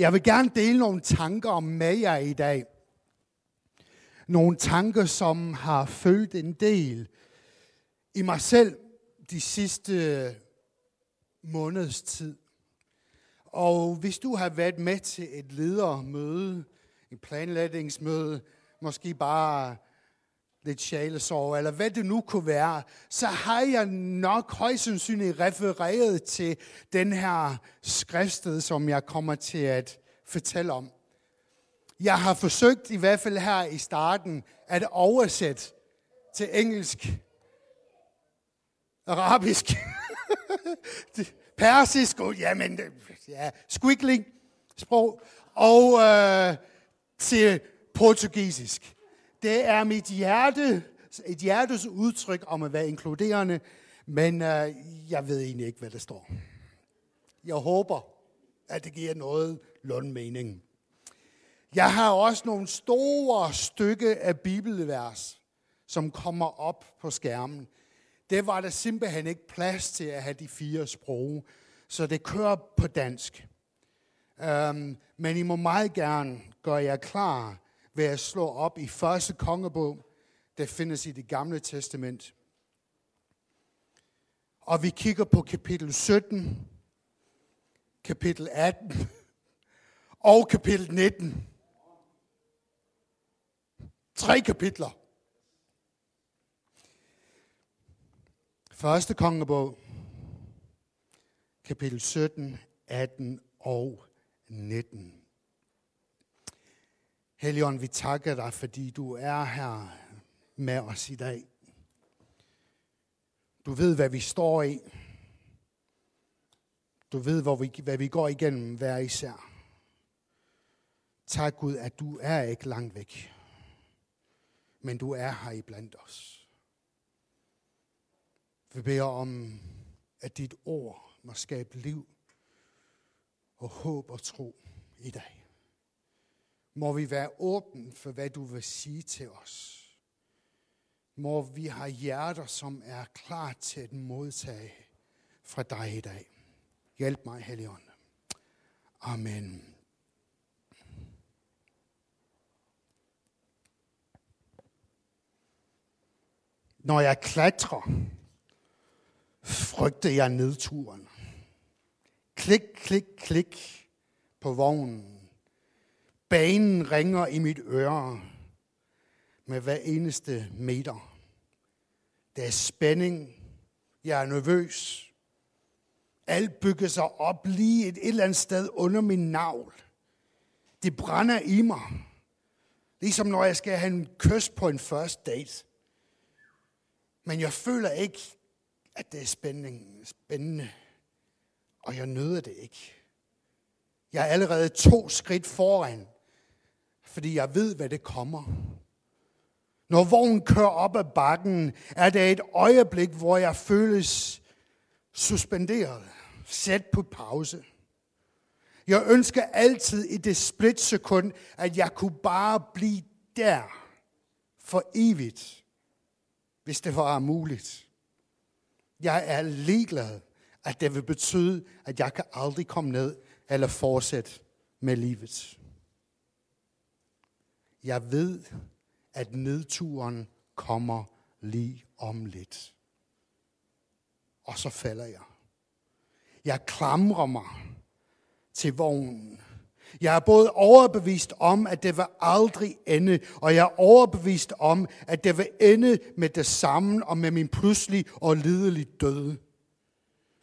Jeg vil gerne dele nogle tanker med jer i dag. Nogle tanker, som har følt en del i mig selv de sidste måneds tid. Og hvis du har været med til et ledermøde, et planlægningsmøde, måske bare lidt sjælesorg, eller hvad det nu kunne være, så har jeg nok højst sandsynligt refereret til den her skriftsted, som jeg kommer til at fortælle om. Jeg har forsøgt, i hvert fald her i starten, at oversætte til engelsk, arabisk, persisk, jamen, ja, squiggling sprog, og øh, til portugisisk. Det er mit hjerte, et hjertes udtryk om at være inkluderende, men øh, jeg ved egentlig ikke, hvad der står. Jeg håber, at det giver noget mening. Jeg har også nogle store stykke af bibelvers, som kommer op på skærmen. Det var der simpelthen ikke plads til at have de fire sprog, så det kører på dansk. Um, men I må meget gerne gøre jer klar ved at slå op i første kongebog, der findes i det gamle testament. Og vi kigger på kapitel 17, kapitel 18 og kapitel 19. Tre kapitler. Første kongebog, kapitel 17, 18 og 19. Helion, vi takker dig, fordi du er her med os i dag. Du ved, hvad vi står i. Du ved, hvor vi, hvad vi går igennem hver især. Tak Gud, at du er ikke langt væk, men du er her i blandt os. Vi beder om, at dit ord må skabe liv og håb og tro i dag må vi være åbne for, hvad du vil sige til os. Må vi have hjerter, som er klar til at modtage fra dig i dag. Hjælp mig, Helligånd. Amen. Når jeg klatrer, frygter jeg nedturen. Klik, klik, klik på vognen Banen ringer i mit øre med hver eneste meter. Der er spænding. Jeg er nervøs. Alt bygger sig op lige et, et eller andet sted under min navl. Det brænder i mig. Ligesom når jeg skal have en kys på en first date. Men jeg føler ikke, at det er spænding, spændende. Og jeg nøder det ikke. Jeg er allerede to skridt foran fordi jeg ved, hvad det kommer. Når vognen kører op ad bakken, er det et øjeblik, hvor jeg føles suspenderet, sat på pause. Jeg ønsker altid i det splitsekund, at jeg kunne bare blive der for evigt, hvis det var muligt. Jeg er ligeglad, at det vil betyde, at jeg kan aldrig komme ned eller fortsætte med livet. Jeg ved, at nedturen kommer lige om lidt. Og så falder jeg. Jeg klamrer mig til vognen. Jeg er både overbevist om, at det vil aldrig ende, og jeg er overbevist om, at det vil ende med det samme og med min pludselig og lidelig død.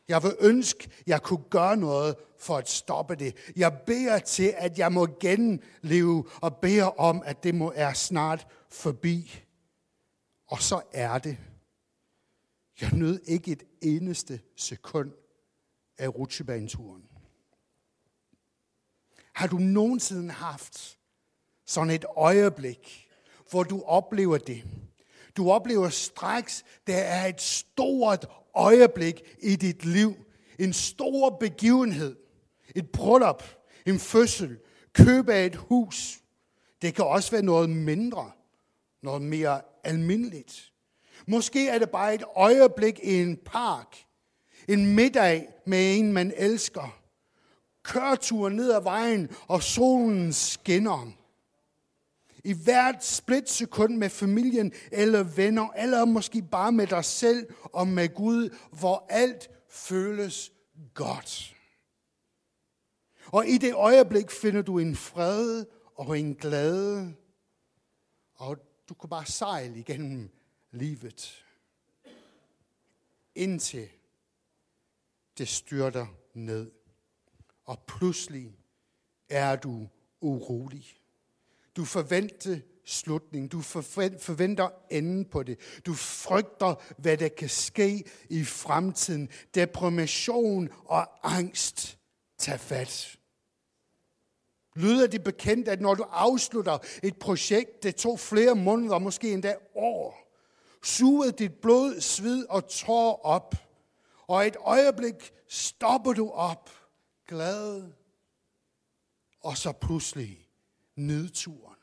Jeg vil ønske, jeg kunne gøre noget for at stoppe det. Jeg beder til, at jeg må genleve og beder om, at det må er snart forbi. Og så er det. Jeg nød ikke et eneste sekund af rutsjebaneturen. Har du nogensinde haft sådan et øjeblik, hvor du oplever det? Du oplever straks, der er et stort øjeblik i dit liv. En stor begivenhed. Et bryllup, en fødsel, køb af et hus. Det kan også være noget mindre, noget mere almindeligt. Måske er det bare et øjeblik i en park, en middag med en, man elsker, køretur ned ad vejen, og solen skinner. I hvert splitsekund med familien eller venner, eller måske bare med dig selv og med Gud, hvor alt føles godt. Og i det øjeblik finder du en fred og en glæde, og du kan bare sejle igennem livet, indtil det styrter ned. Og pludselig er du urolig. Du forventer slutning. Du forventer enden på det. Du frygter, hvad der kan ske i fremtiden. Depression og angst tager fat. Lyder det bekendt, at når du afslutter et projekt, det tog flere måneder, måske endda år, sugede dit blod, sved og tår op, og et øjeblik stopper du op, glad, og så pludselig nedturen.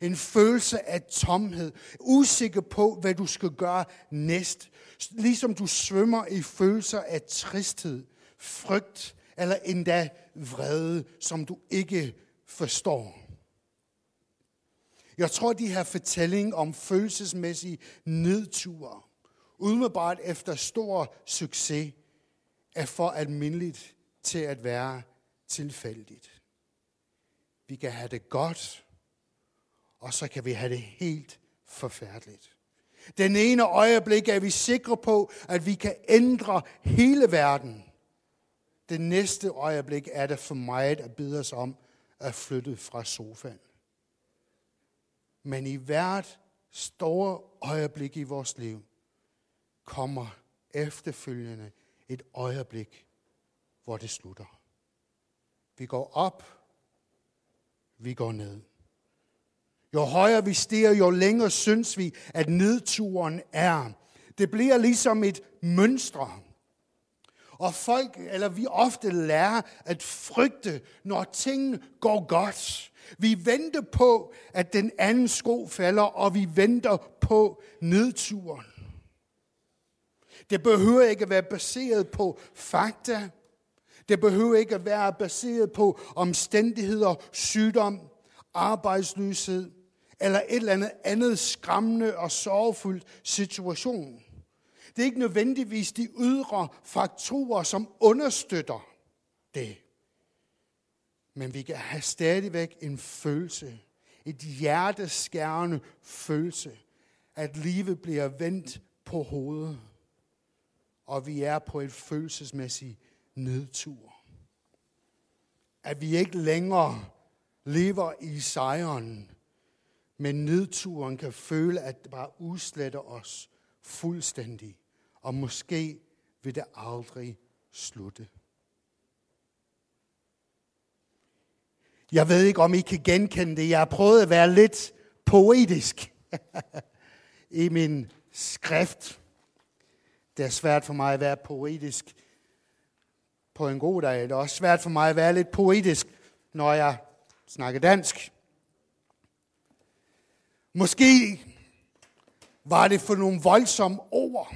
En følelse af tomhed, usikker på, hvad du skal gøre næst. Ligesom du svømmer i følelser af tristhed, frygt eller endda vrede, som du ikke forstår. Jeg tror, de her fortælling om følelsesmæssige nedture, umiddelbart efter stor succes, er for almindeligt til at være tilfældigt. Vi kan have det godt, og så kan vi have det helt forfærdeligt. Den ene øjeblik er vi sikre på, at vi kan ændre hele verden. Det næste øjeblik er det for meget at bide os om at flytte fra sofaen. Men i hvert store øjeblik i vores liv kommer efterfølgende et øjeblik, hvor det slutter. Vi går op, vi går ned. Jo højere vi stiger, jo længere synes vi, at nedturen er. Det bliver ligesom et mønstre. Og folk, eller vi ofte lærer at frygte, når ting går godt. Vi venter på, at den anden sko falder, og vi venter på nedturen. Det behøver ikke at være baseret på fakta. Det behøver ikke at være baseret på omstændigheder, sygdom, arbejdsløshed eller et eller andet andet skræmmende og sorgfuldt situation. Det er ikke nødvendigvis de ydre faktorer, som understøtter det. Men vi kan have stadigvæk en følelse, et hjerteskærende følelse, at livet bliver vendt på hovedet, og vi er på et følelsesmæssigt nedtur. At vi ikke længere lever i sejren, men nedturen kan føle, at det bare udsletter os fuldstændig, og måske vil det aldrig slutte. Jeg ved ikke, om I kan genkende det. Jeg har prøvet at være lidt poetisk i min skrift. Det er svært for mig at være poetisk på en god dag. Det er også svært for mig at være lidt poetisk, når jeg snakker dansk. Måske var det for nogle voldsomme ord.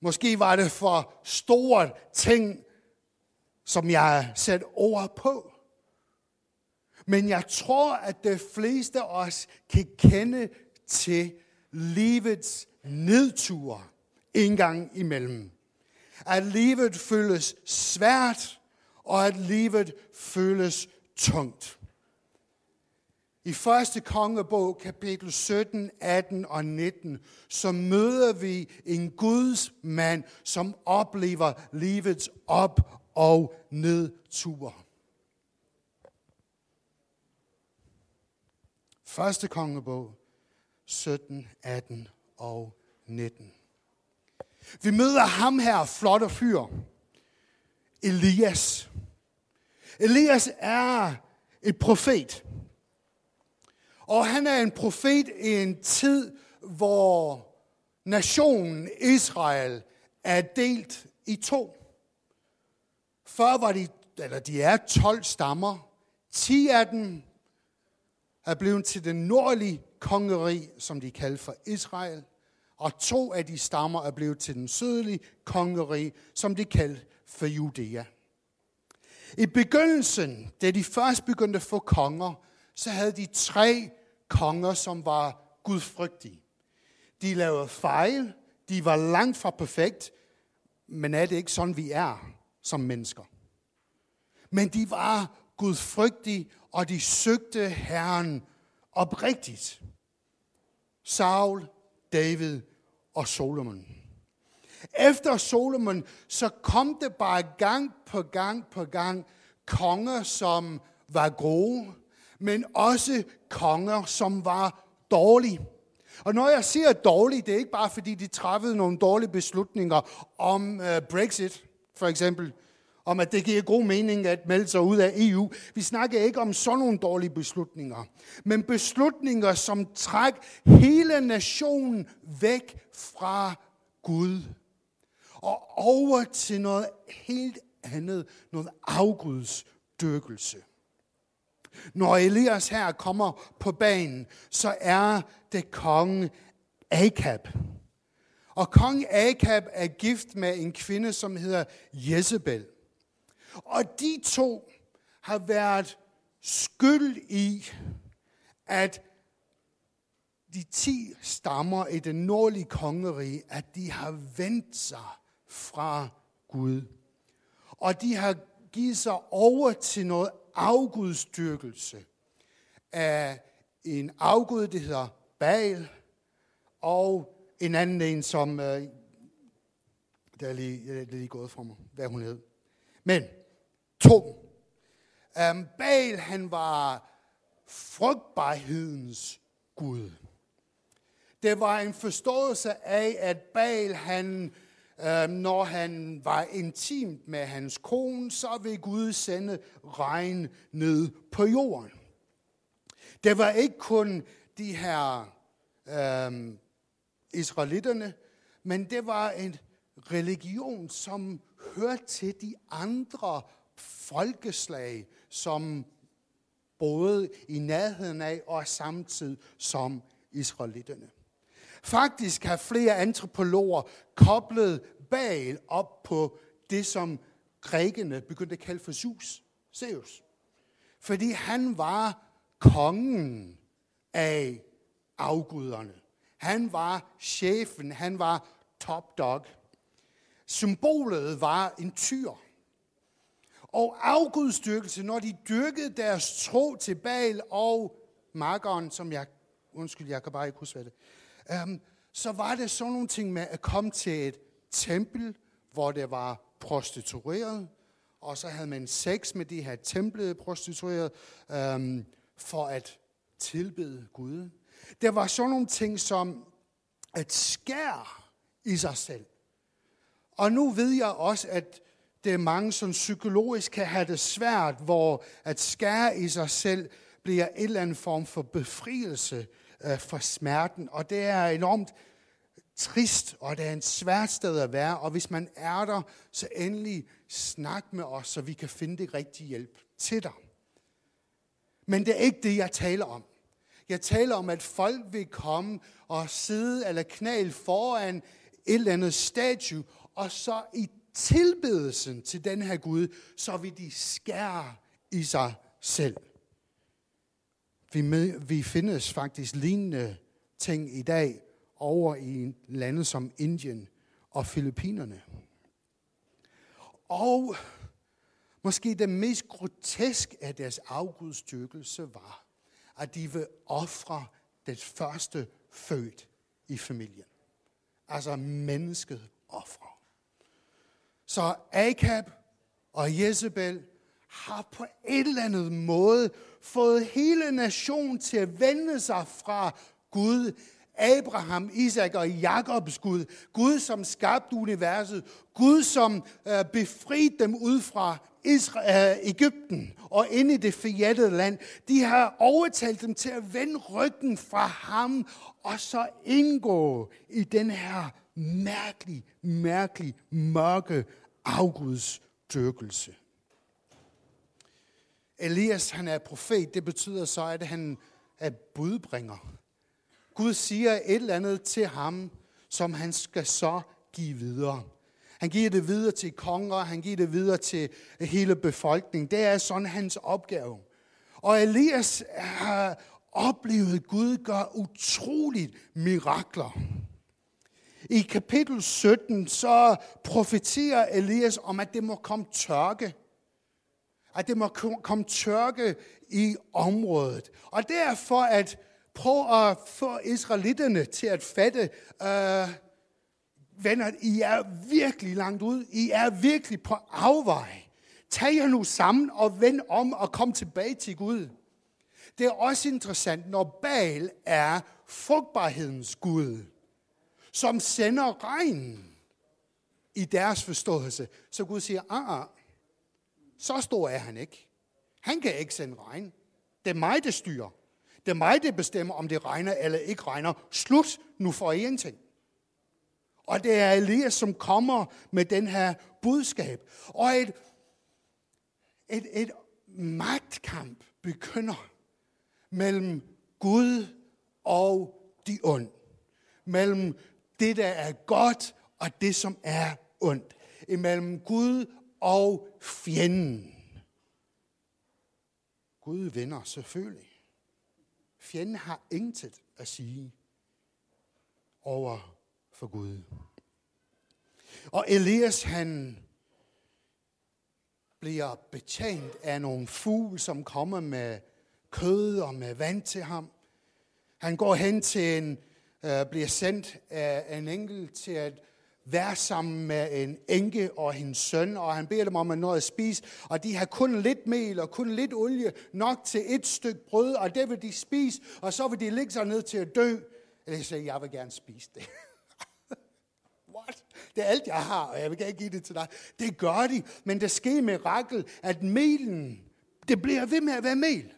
Måske var det for store ting, som jeg sat ord på. Men jeg tror, at de fleste af os kan kende til livets nedture en gang imellem. At livet føles svært, og at livet føles tungt. I første kongebog, kapitel 17, 18 og 19, så møder vi en Guds mand, som oplever livets op- og nedture. Første kongebog, 17, 18 og 19. Vi møder ham her, flotte fyr. Elias. Elias er et profet. Og han er en profet i en tid, hvor nationen Israel er delt i to. Før var de, eller de er 12 stammer. 10 af dem er blevet til den nordlige kongeri, som de kalder for Israel. Og to af de stammer er blevet til den sydlige kongerige, som de kaldte for Judæa. I begyndelsen, da de først begyndte at få konger, så havde de tre konger, som var gudfrygtige. De lavede fejl, de var langt fra perfekt, men er det ikke sådan, vi er som mennesker? Men de var gudfrygtige, og de søgte Herren oprigtigt. Saul, David og Solomon. Efter Solomon, så kom det bare gang på gang på gang konger, som var gode, men også konger, som var dårlige. Og når jeg siger dårlige, det er ikke bare fordi, de træffede nogle dårlige beslutninger om øh, Brexit, for eksempel, om at det giver god mening at melde sig ud af EU. Vi snakker ikke om sådan nogle dårlige beslutninger, men beslutninger, som træk hele nationen væk fra Gud og over til noget helt andet, noget afgudsdyrkelse. Når Elias her kommer på banen, så er det kong Akab. Og kong Akab er gift med en kvinde, som hedder Jezebel. Og de to har været skyld i, at de ti stammer i den nordlige kongerige, at de har vendt sig fra Gud. Og de har givet sig over til noget afgudstyrkelse af en afgud, der hedder Baal, og en anden en, som, øh, der er lige, der er lige gået fra mig, hvad hun hed. Men, to. Um, Baal, han var frugtbarhedens Gud. Det var en forståelse af, at Baal, han Øhm, når han var intimt med hans kone, så vil Gud sende regn ned på jorden. Det var ikke kun de her øhm, israelitterne, men det var en religion, som hørte til de andre folkeslag, som boede i nærheden af og samtidig som israelitterne. Faktisk har flere antropologer koblet Baal op på det, som grækerne begyndte at kalde for Zeus. Zeus. Fordi han var kongen af afguderne. Han var chefen, han var top dog. Symbolet var en tyr. Og afgudstyrkelse, når de dyrkede deres tro til Baal og markeren, som jeg, undskyld, jeg kan bare ikke huske, hvad det um, så var det sådan nogle ting med at komme til et tempel, hvor det var prostitueret, og så havde man sex med de her templede prostituerede, um, øhm, for at tilbede Gud. Der var sådan nogle ting som at skære i sig selv. Og nu ved jeg også, at det er mange, som psykologisk kan have det svært, hvor at skære i sig selv bliver en eller anden form for befrielse øh, for smerten. Og det er enormt trist, og det er en svært sted at være. Og hvis man er der, så endelig snak med os, så vi kan finde det rigtige hjælp til dig. Men det er ikke det, jeg taler om. Jeg taler om, at folk vil komme og sidde eller knæle foran et eller andet statue, og så i tilbedelsen til den her Gud, så vil de skære i sig selv. Vi, med, vi findes faktisk lignende ting i dag over i lande som Indien og Filippinerne. Og måske det mest groteske af deres afgudstyrkelse var, at de vil ofre det første født i familien. Altså mennesket ofre. Så Akab og Jezebel har på en eller anden måde fået hele nationen til at vende sig fra Gud, Abraham, Isak og Jakobs Gud. Gud, som skabte universet. Gud, som øh, befriede dem ud fra Israel, øh, Ægypten og ind i det forjættede land. De har overtalt dem til at vende ryggen fra ham og så indgå i den her mærkelig, mærkelig, mørke afgudsdyrkelse. Elias, han er profet. Det betyder så, at han er budbringer. Gud siger et eller andet til ham, som han skal så give videre. Han giver det videre til konger, han giver det videre til hele befolkningen. Det er sådan hans opgave. Og Elias har oplevet, at Gud gør utroligt mirakler. I kapitel 17, så profeterer Elias om, at det må komme tørke. At det må komme tørke i området. Og derfor at prøve at få israelitterne til at fatte, øh, venner, I er virkelig langt ud. I er virkelig på afvej. Tag jer nu sammen og vend om og kom tilbage til Gud. Det er også interessant, når Baal er frugtbarhedens Gud, som sender regn i deres forståelse, så Gud siger, ah, ah, så stor er han ikke. Han kan ikke sende regn. Det er mig, der styrer. Det er mig, der bestemmer, om det regner eller ikke regner. Slut, nu får I ingenting. Og det er Elias, som kommer med den her budskab. Og et, et, et magtkamp begynder mellem Gud og de ond. Mellem det, der er godt, og det, som er ondt. Imellem Gud og fjenden. Gud vinder selvfølgelig. Fjenden har intet at sige over for Gud. Og Elias, han bliver betjent af nogle fugle, som kommer med kød og med vand til ham. Han går hen til en, uh, bliver sendt af en engel til at være sammen med en enke og hendes søn, og han beder dem om at noget at spise, og de har kun lidt mel og kun lidt olie, nok til et stykke brød, og det vil de spise, og så vil de ligge sig ned til at dø. Eller jeg jeg vil gerne spise det. What? Det er alt, jeg har, og jeg vil gerne give det til dig. Det gør de, men der sker mirakel, at melen, det bliver ved med at være mel.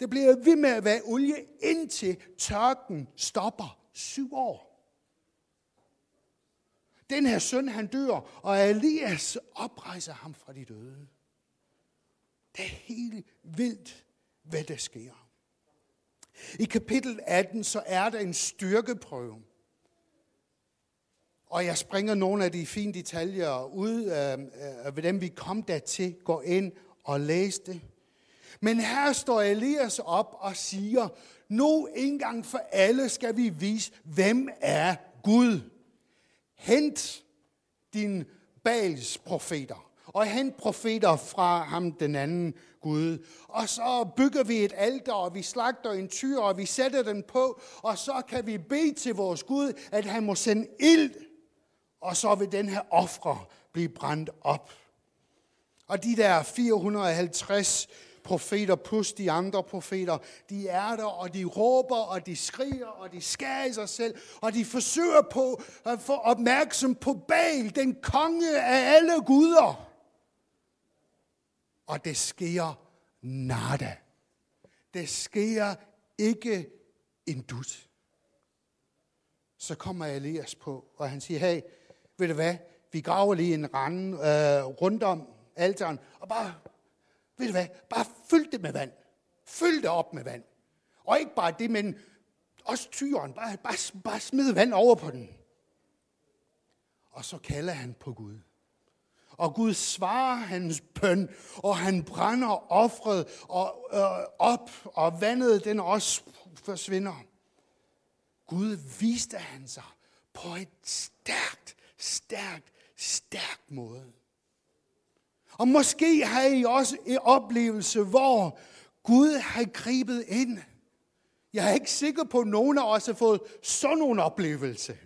Det bliver ved med at være olie, indtil tørken stopper syv år. Den her søn, han dør, og Elias oprejser ham fra de døde. Det er helt vildt, hvad der sker. I kapitel 18, så er der en styrkeprøve. Og jeg springer nogle af de fine detaljer ud, øh, hvordan vi kom dertil. Gå ind og læs det. Men her står Elias op og siger, nu en gang for alle skal vi vise, hvem er Gud. Hent din Bals profeter, og hent profeter fra ham, den anden Gud. Og så bygger vi et alter, og vi slagter en tyr, og vi sætter den på, og så kan vi bede til vores Gud, at han må sende ild, og så vil den her ofre blive brændt op. Og de der 450 profeter plus de andre profeter, de er der, og de råber, og de skriger, og de skærer i sig selv, og de forsøger på at få opmærksom på Baal, den konge af alle guder. Og det sker nada. Det sker ikke en dut. Så kommer Elias på, og han siger, hey, ved du hvad, vi graver lige en rande øh, rundt om alteren, og bare ved du hvad, bare fyld det med vand. Fyld det op med vand. Og ikke bare det, men også tyren. Bare, bare, bare smid vand over på den. Og så kalder han på Gud. Og Gud svarer hans bøn, og han brænder offret og, øh, op, og vandet den også forsvinder. Gud viste han sig på et stærkt, stærkt, stærkt måde. Og måske har I også en oplevelse, hvor Gud har grebet ind. Jeg er ikke sikker på, at nogen af os har fået sådan en oplevelse.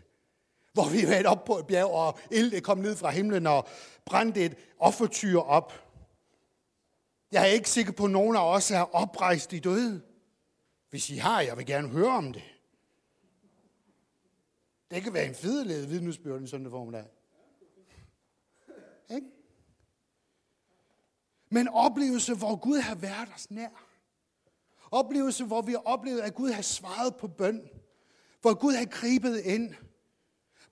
Hvor vi været op på et bjerg, og ild kom ned fra himlen og brændte et offertyr op. Jeg er ikke sikker på, at nogen af os er oprejst i døde. Hvis I har, jeg vil gerne høre om det. Det kan være en fedeledet vidnesbyrd en søndag formiddag. Men oplevelse, hvor Gud har været os nær. Oplevelse, hvor vi har oplevet, at Gud har svaret på bøn. Hvor Gud har gribet ind.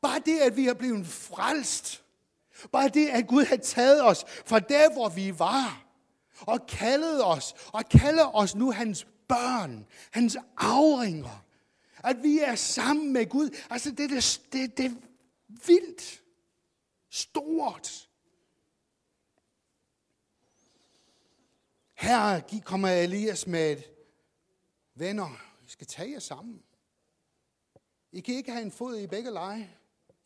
Bare det, at vi er blevet frelst. Bare det, at Gud har taget os fra der, hvor vi var. Og kaldet os. Og kalder os nu hans børn. Hans afringer. At vi er sammen med Gud. Altså, det, det, det, det er vildt. Stort. Her kommer Elias med et venner, I skal tage jer sammen. I kan ikke have en fod i begge leje,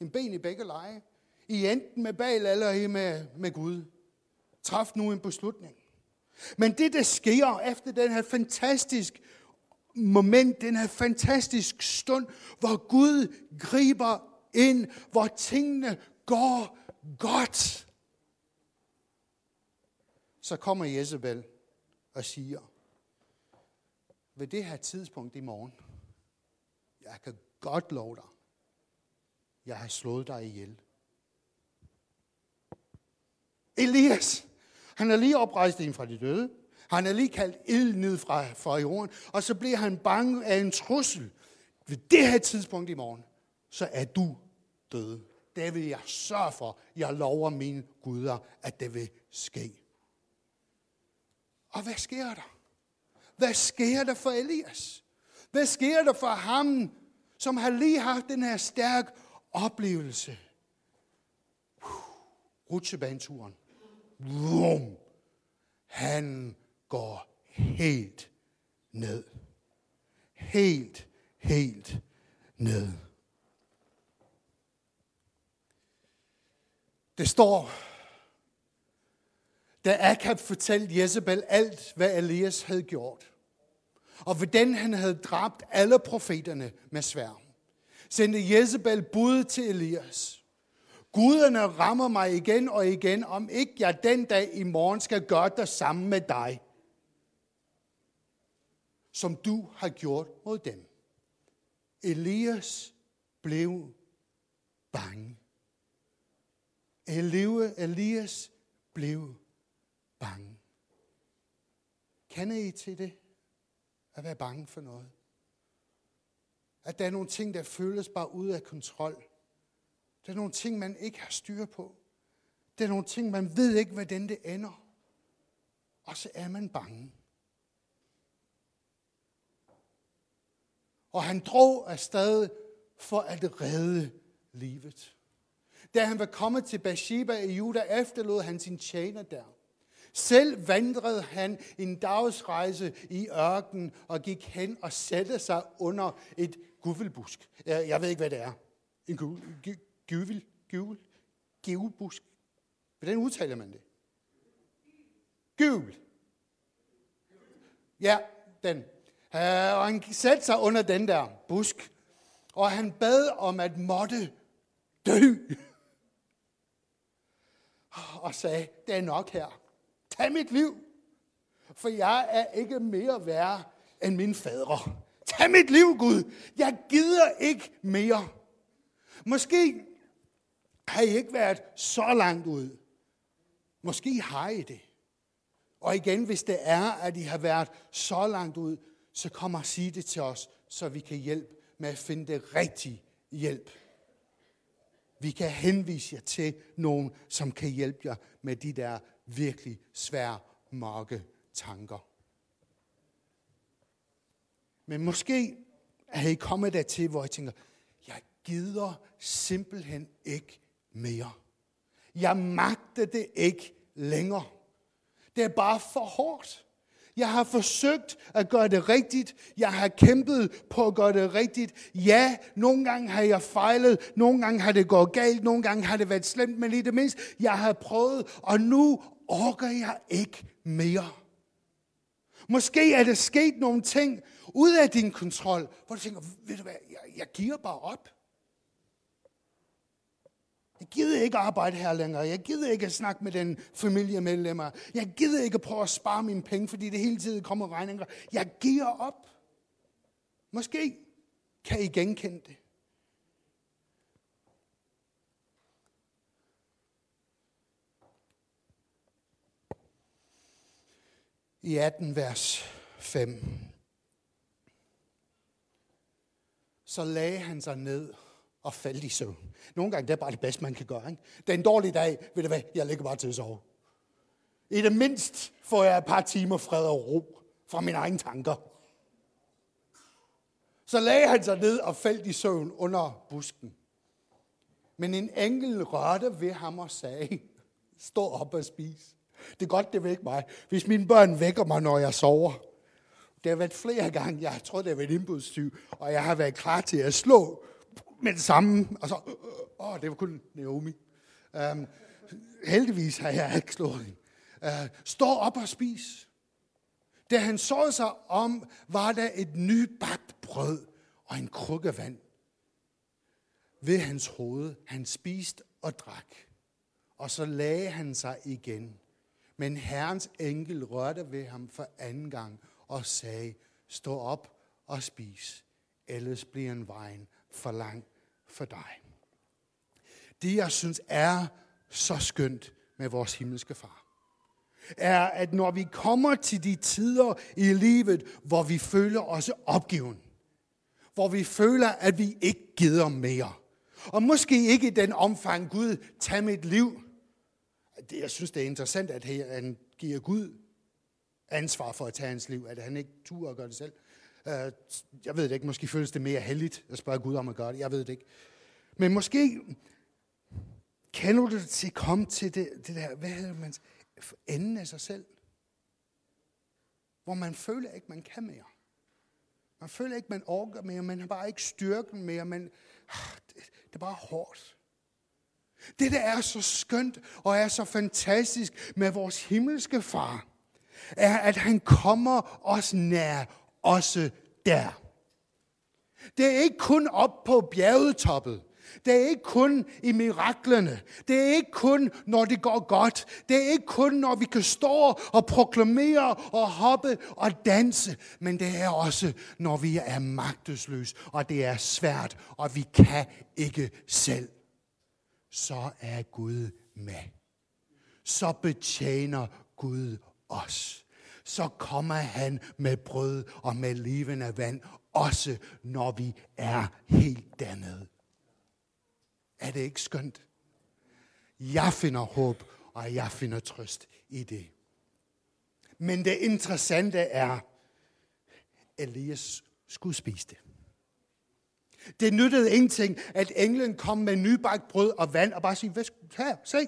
en ben i begge leje. I er enten med Baal eller I med, med Gud. Træf nu en beslutning. Men det, der sker efter den her fantastisk moment, den her fantastisk stund, hvor Gud griber ind, hvor tingene går godt, så kommer Jezebel og siger, ved det her tidspunkt i morgen, jeg kan godt love dig, jeg har slået dig ihjel. Elias, han er lige oprejst ind fra de døde. Han er lige kaldt ild ned fra, fra jorden. Og så bliver han bange af en trussel. Ved det her tidspunkt i morgen, så er du død. Det vil jeg sørge for. Jeg lover mine guder, at det vil ske. Og hvad sker der? Hvad sker der for Elias? Hvad sker der for ham, som har lige haft den her stærk oplevelse? Rutsjebaneturen. Vum. Han går helt ned. Helt, helt ned. Det står da Akab fortalte Jezebel alt, hvad Elias havde gjort, og hvordan han havde dræbt alle profeterne med svær, sendte Jezebel bud til Elias. Guderne rammer mig igen og igen, om ikke jeg den dag i morgen skal gøre det samme med dig, som du har gjort mod dem. Elias blev bange. Elias blev bange. Kender I til det? At være bange for noget. At der er nogle ting, der føles bare ud af kontrol. Der er nogle ting, man ikke har styr på. Der er nogle ting, man ved ikke, hvordan det ender. Og så er man bange. Og han drog afsted for at redde livet. Da han var kommet til Bathsheba i Juda, efterlod han sin tjener der. Selv vandrede han en dagsrejse i ørkenen og gik hen og satte sig under et guvelbusk. Jeg ved ikke, hvad det er. En guvel, guvel, guvelbusk. Hvordan udtaler man det? Gyvel. Ja, den. Øh, og han satte sig under den der busk, og han bad om at måtte dø. Og sagde, det er nok her. Tag mit liv, for jeg er ikke mere værd end min fader. Tag mit liv, Gud. Jeg gider ikke mere. Måske har I ikke været så langt ud. Måske har I det. Og igen, hvis det er, at I har været så langt ud, så kom og sig det til os, så vi kan hjælpe med at finde det rigtige hjælp. Vi kan henvise jer til nogen, som kan hjælpe jer med de der virkelig svære, mørke tanker. Men måske er I kommet dertil, hvor I tænker, jeg gider simpelthen ikke mere. Jeg magter det ikke længere. Det er bare for hårdt. Jeg har forsøgt at gøre det rigtigt. Jeg har kæmpet på at gøre det rigtigt. Ja, nogle gange har jeg fejlet. Nogle gange har det gået galt. Nogle gange har det været slemt. Men i det mindste, jeg har prøvet. Og nu orker jeg ikke mere. Måske er der sket nogle ting ud af din kontrol, hvor du tænker, ved du hvad, jeg, jeg giver bare op. Jeg gider ikke arbejde her længere. Jeg gider ikke at snakke med den familiemedlemmer. Jeg gider ikke at prøve at spare mine penge, fordi det hele tiden kommer regninger. Jeg giver op. Måske kan I genkende det. I 18 vers 5. Så lagde han sig ned og faldt i søvn. Nogle gange det er bare det bedste, man kan gøre. Ikke? Det er en dårlig dag, ved du hvad, jeg ligger bare til at sove. I det mindst får jeg et par timer fred og ro fra mine egne tanker. Så lagde han sig ned og faldt i søvn under busken. Men en engel rørte ved ham og sagde, stå op og spis. Det er godt, det vækker mig. Hvis mine børn vækker mig, når jeg sover. Det har været flere gange, jeg tror, det har været indbrudstyv, og jeg har været klar til at slå med det samme. Og så, åh, det var kun Naomi. Um, heldigvis har jeg ikke slået hende. Uh, stå op og spis. Da han så sig om, var der et nybagt brød og en krukke vand ved hans hoved. Han spiste og drak. Og så lagde han sig igen. Men Herrens enkel rørte ved ham for anden gang og sagde, stå op og spis, ellers bliver en vejen for lang for dig. Det, jeg synes er så skønt med vores himmelske far, er, at når vi kommer til de tider i livet, hvor vi føler os opgiven, hvor vi føler, at vi ikke gider mere, og måske ikke i den omfang, Gud, tag mit liv. Jeg synes, det er interessant, at han giver Gud ansvar for at tage hans liv, at han ikke turer at gøre det selv. Øh, jeg ved det ikke, måske føles det mere heldigt at spørge Gud om at gøre det. Jeg ved det ikke. Men måske kender du det til at komme til det, det der, hvad hedder man, enden af sig selv. Hvor man føler ikke, man kan mere. Man føler ikke, man orker mere, man har bare ikke styrken mere, man, ah, det, det er bare hårdt. Det, der er så skønt og er så fantastisk med vores himmelske far, er, at han kommer os nær, også der. Det er ikke kun op på bjergetoppet. Det er ikke kun i miraklerne. Det er ikke kun, når det går godt. Det er ikke kun, når vi kan stå og proklamere og hoppe og danse. Men det er også, når vi er magtesløse, og det er svært, og vi kan ikke selv. Så er Gud med. Så betjener Gud os. Så kommer han med brød og med levende vand, også når vi er helt dernede. Er det ikke skønt? Jeg finder håb, og jeg finder trøst i det. Men det interessante er, Elias skulle spise det. Det nyttede ingenting, at englen kom med nybagt brød og vand og bare sige, her, se,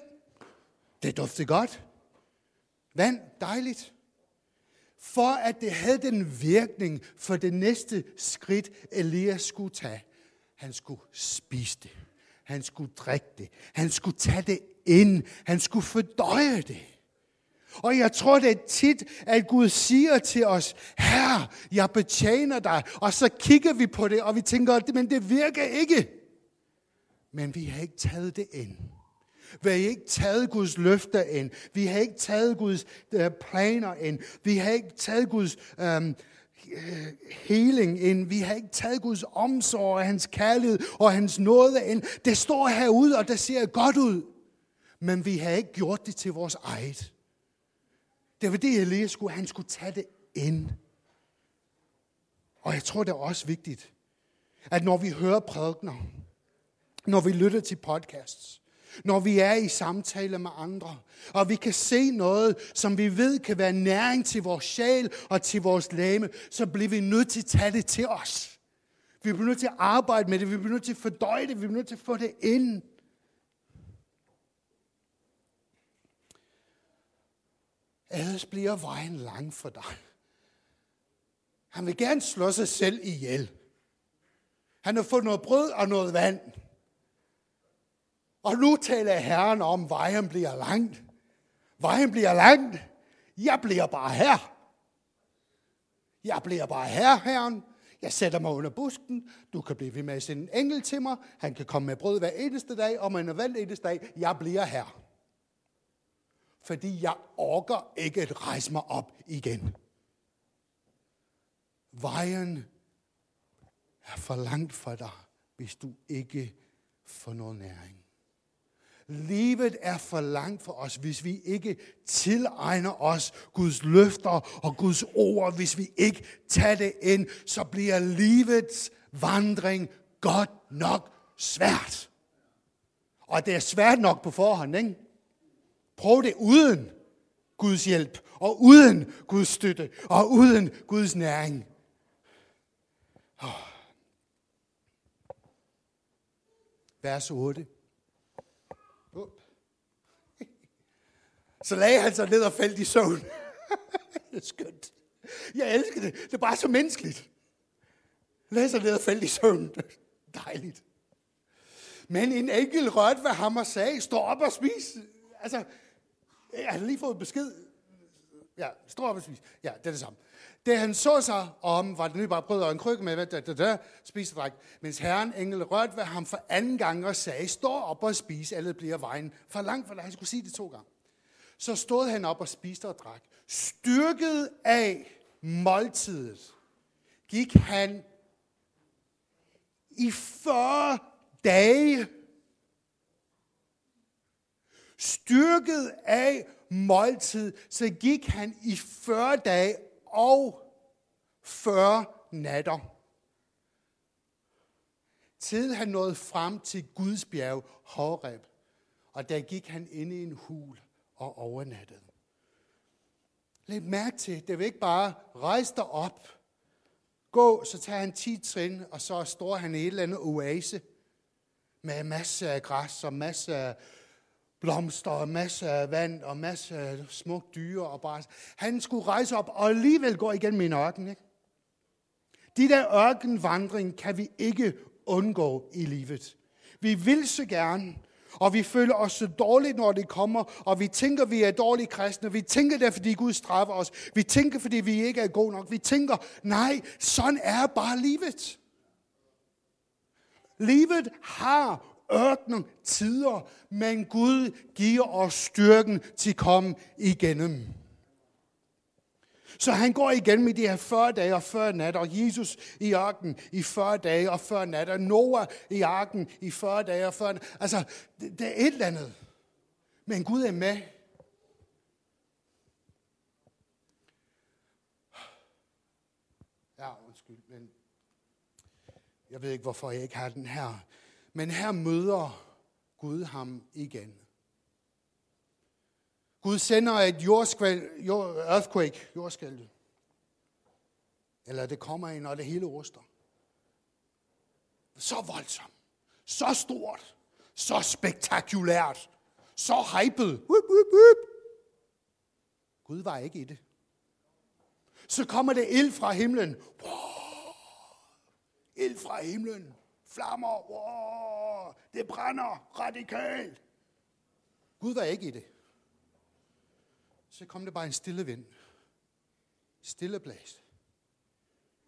det dufter godt. Vand, dejligt. For at det havde den virkning for det næste skridt, Elias skulle tage. Han skulle spise det. Han skulle drikke det. Han skulle tage det ind. Han skulle fordøje det. Og jeg tror, det er tit, at Gud siger til os, Herre, jeg betjener dig. Og så kigger vi på det, og vi tænker, men det virker ikke. Men vi har ikke taget det ind. Vi har ikke taget Guds løfter ind. Vi har ikke taget Guds øh, planer ind. Vi har ikke taget Guds øhm, øh, healing ind. Vi har ikke taget Guds omsorg og hans kærlighed og hans nåde ind. Det står herude, og det ser godt ud. Men vi har ikke gjort det til vores eget. Det var det, Elias skulle. Han skulle tage det ind. Og jeg tror, det er også vigtigt, at når vi hører prædikner, når vi lytter til podcasts, når vi er i samtale med andre, og vi kan se noget, som vi ved kan være næring til vores sjæl og til vores læme, så bliver vi nødt til at tage det til os. Vi bliver nødt til at arbejde med det, vi bliver nødt til at fordøje det, vi bliver nødt til at få det ind. Ellers bliver vejen lang for dig. Han vil gerne slå sig selv ihjel. Han har fået noget brød og noget vand. Og nu taler Herren om, at vejen bliver langt. Vejen bliver langt. Jeg bliver bare her. Jeg bliver bare her, Herren. Jeg sætter mig under busken. Du kan blive ved med at sende en engel til mig. Han kan komme med brød hver eneste dag, og med en eneste dag. Jeg bliver her. Fordi jeg orker ikke at rejse mig op igen. Vejen er for langt for dig, hvis du ikke får noget næring. Livet er for langt for os, hvis vi ikke tilegner os Guds løfter og Guds ord. Hvis vi ikke tager det ind, så bliver livets vandring godt nok svært. Og det er svært nok på forhånd, ikke? Prøv det uden Guds hjælp, og uden Guds støtte, og uden Guds næring. Vers 8. Så lagde han sig ned og faldt i søvn. det er skønt. Jeg elsker det. Det er bare så menneskeligt. Lagde sig ned og faldt i søvn. Dejligt. Men en enkelt rørte ved ham og sagde, stå op og spis. Altså, jeg har lige fået besked. Ja, stor op. Ja, det er det samme. Det han så sig om, var det nye bare brød og en krykke med, da, da, da, spiste dræk. Mens herren engel rørte ved ham for anden gang og sagde, stå op og spis, alle bliver vejen for langt, for han skulle sige det to gange. Så stod han op og spiste og drak. Styrket af måltidet gik han i 40 dage. Styrket af måltid, så gik han i 40 dage og 40 natter. Til han nåede frem til Guds bjerg, Horeb, og der gik han ind i en hul og overnattede. Læg mærke til, det vil ikke bare rejse dig op, gå, så tager han 10 trin, og så står han i et eller andet oase med masser af græs og masser af blomster og masser af vand og masser af smuk dyre og bare. Han skulle rejse op og alligevel gå igennem en ørken. Ikke? De der ørkenvandring kan vi ikke undgå i livet. Vi vil så gerne, og vi føler os så dårligt, når det kommer, og vi tænker, vi er dårlige kristne. Vi tænker det, fordi Gud straffer os. Vi tænker, fordi vi ikke er gode nok. Vi tænker, nej, sådan er bare livet. Livet har ørkenen tider, men Gud giver os styrken til at komme igennem. Så han går igen med de her 40 dage og 40 natter, og Jesus i arken i 40 dage og 40 natter, Noah i arken i 40 dage og 40 natter. Altså, det, det er et eller andet. Men Gud er med. Ja, undskyld, men jeg ved ikke, hvorfor jeg ikke har den her. Men her møder Gud ham igen. Gud sender et jordskvæl, jord, earthquake, jordskælv. Eller det kommer ind, og det hele ruster. Så voldsomt. Så stort. Så spektakulært. Så hypet. Whoop, whoop, whoop. Gud var ikke i det. Så kommer det ild fra himlen. Wow. Ild fra himlen. Flammer. Wow. Det brænder radikalt. Gud var ikke i det så kom det bare en stille vind. Stille blæst.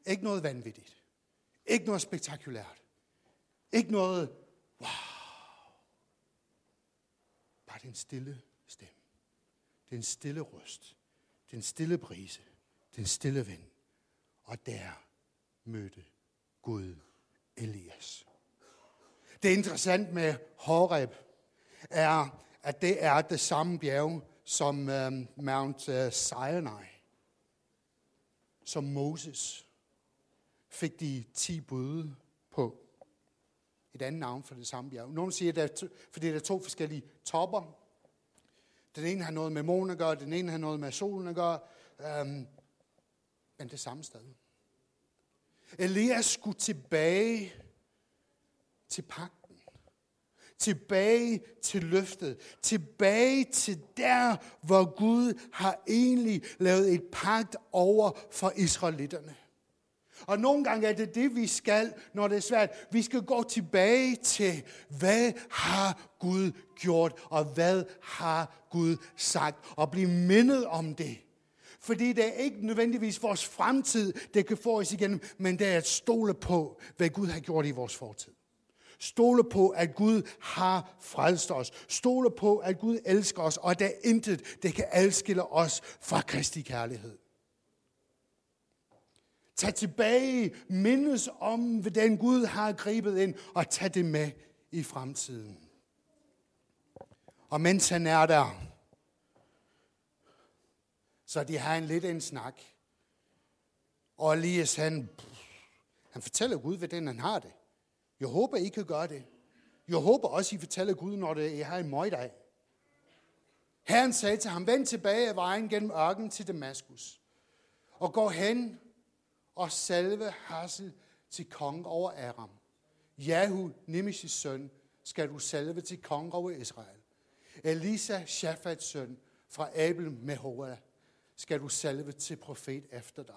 Ikke noget vanvittigt. Ikke noget spektakulært. Ikke noget, wow. Bare den stille stemme. Den stille røst. Den stille brise. Den stille vind. Og der mødte Gud Elias. Det interessant med Horeb, er, at det er det samme bjerg, som uh, Mount uh, Sinai, som Moses fik de ti bud på. Et andet navn for det samme bjerg. Nogle siger, at to, fordi der er to forskellige topper. Den ene har noget med månen at gøre, den ene har noget med solen at gøre. Um, men det samme sted. Elias skulle tilbage til pagt tilbage til løftet, tilbage til der, hvor Gud har egentlig lavet et pagt over for israelitterne. Og nogle gange er det det, vi skal, når det er svært. Vi skal gå tilbage til, hvad har Gud gjort, og hvad har Gud sagt, og blive mindet om det. Fordi det er ikke nødvendigvis vores fremtid, det kan få os igennem, men det er at stole på, hvad Gud har gjort i vores fortid. Stole på, at Gud har frelst os. Stole på, at Gud elsker os, og at der er intet, det kan adskille os fra Kristi kærlighed. Tag tilbage, mindes om, hvordan Gud har gribet ind, og tag det med i fremtiden. Og mens han er der, så de har en lidt en snak. Og Elias, han, han fortæller Gud, hvordan han har det. Jeg håber, I kan gøre det. Jeg håber også, I fortæller Gud, når det, I har en møgdag. Herren sagde til ham, vend tilbage af vejen gennem ørken til Damaskus, og gå hen og salve Hassel til kong over Aram. Jehu, Nimishis søn, skal du salve til kong over Israel. Elisa, Shafats søn, fra Abel Mehoa, skal du salve til profet efter dig.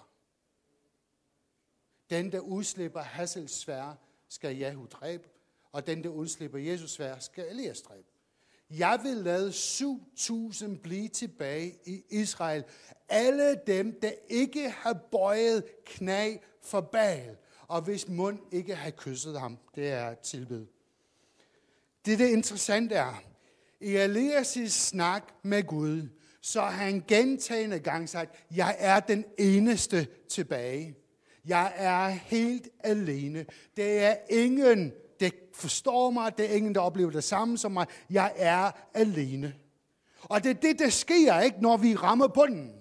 Den, der udslipper Hassels svær, skal Jehu dræbe, og den, der udslipper Jesus svær, skal Elias dræbe. Jeg vil lade 7.000 blive tilbage i Israel. Alle dem, der ikke har bøjet knæ for Baal, og hvis mund ikke har kysset ham. Det er tilbed. Det, det interessante er, i Elias' snak med Gud, så har han gentagende gang sagt, jeg er den eneste tilbage. Jeg er helt alene. Det er ingen, der forstår mig. Det er ingen, der oplever det samme som mig. Jeg er alene. Og det er det, der sker, ikke, når vi rammer bunden.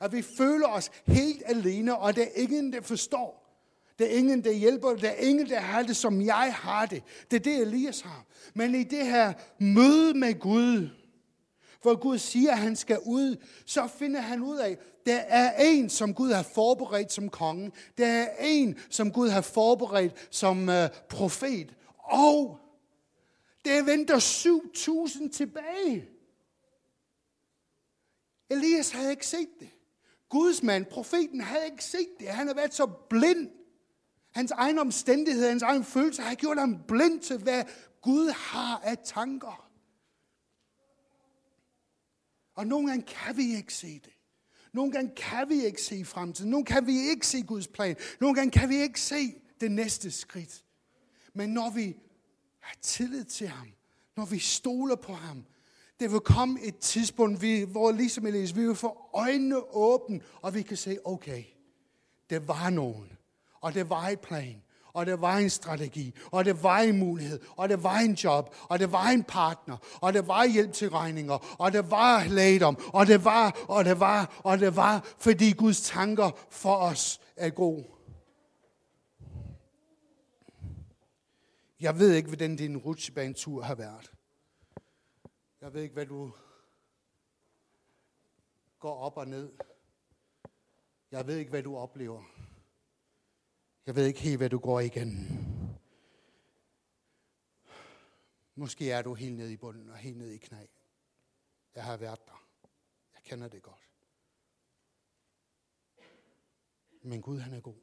At vi føler os helt alene, og det er ingen, der forstår. Det er ingen, der hjælper. Det er ingen, der har det, som jeg har det. Det er det, Elias har. Men i det her møde med Gud, hvor Gud siger, at han skal ud, så finder han ud af, der er en, som Gud har forberedt som konge. Der er en, som Gud har forberedt som uh, profet. Og der venter 7.000 tilbage. Elias havde ikke set det. Guds mand, profeten, havde ikke set det. Han har været så blind. Hans egen omstændighed, hans egen følelse har gjort ham blind til, hvad Gud har af tanker. Og nogle gange kan vi ikke se det. Nogle gange kan vi ikke se fremtiden. Nogle gange kan vi ikke se Guds plan. Nogle gange kan vi ikke se det næste skridt. Men når vi har tillid til ham, når vi stoler på ham, det vil komme et tidspunkt, hvor ligesom Elias, vi vil få øjnene åbne, og vi kan se, okay, det var nogen, og det var et plan, og det var en strategi, og det var en mulighed, og det var en job, og det var en partner, og det var hjælp til regninger, og det var lægedom, og det var, og det var, og det var, fordi Guds tanker for os er gode. Jeg ved ikke, hvordan din rutsjebanetur har været. Jeg ved ikke, hvad du går op og ned. Jeg ved ikke, hvad du oplever. Jeg ved ikke helt, hvad du går igen. Måske er du helt nede i bunden og helt nede i knæ. Jeg har været der. Jeg kender det godt. Men Gud han er god.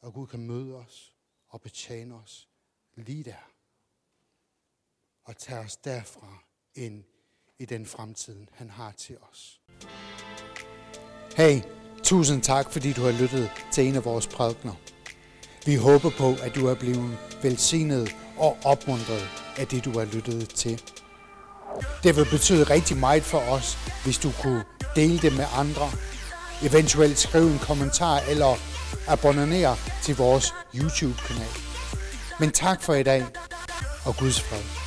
Og Gud kan møde os og betjene os lige der. Og tage os derfra ind i den fremtid, han har til os. Hey, Tusind tak, fordi du har lyttet til en af vores prædikner. Vi håber på, at du er blevet velsignet og opmuntret af det, du har lyttet til. Det vil betyde rigtig meget for os, hvis du kunne dele det med andre. Eventuelt skrive en kommentar eller abonnere til vores YouTube-kanal. Men tak for i dag, og Guds fred.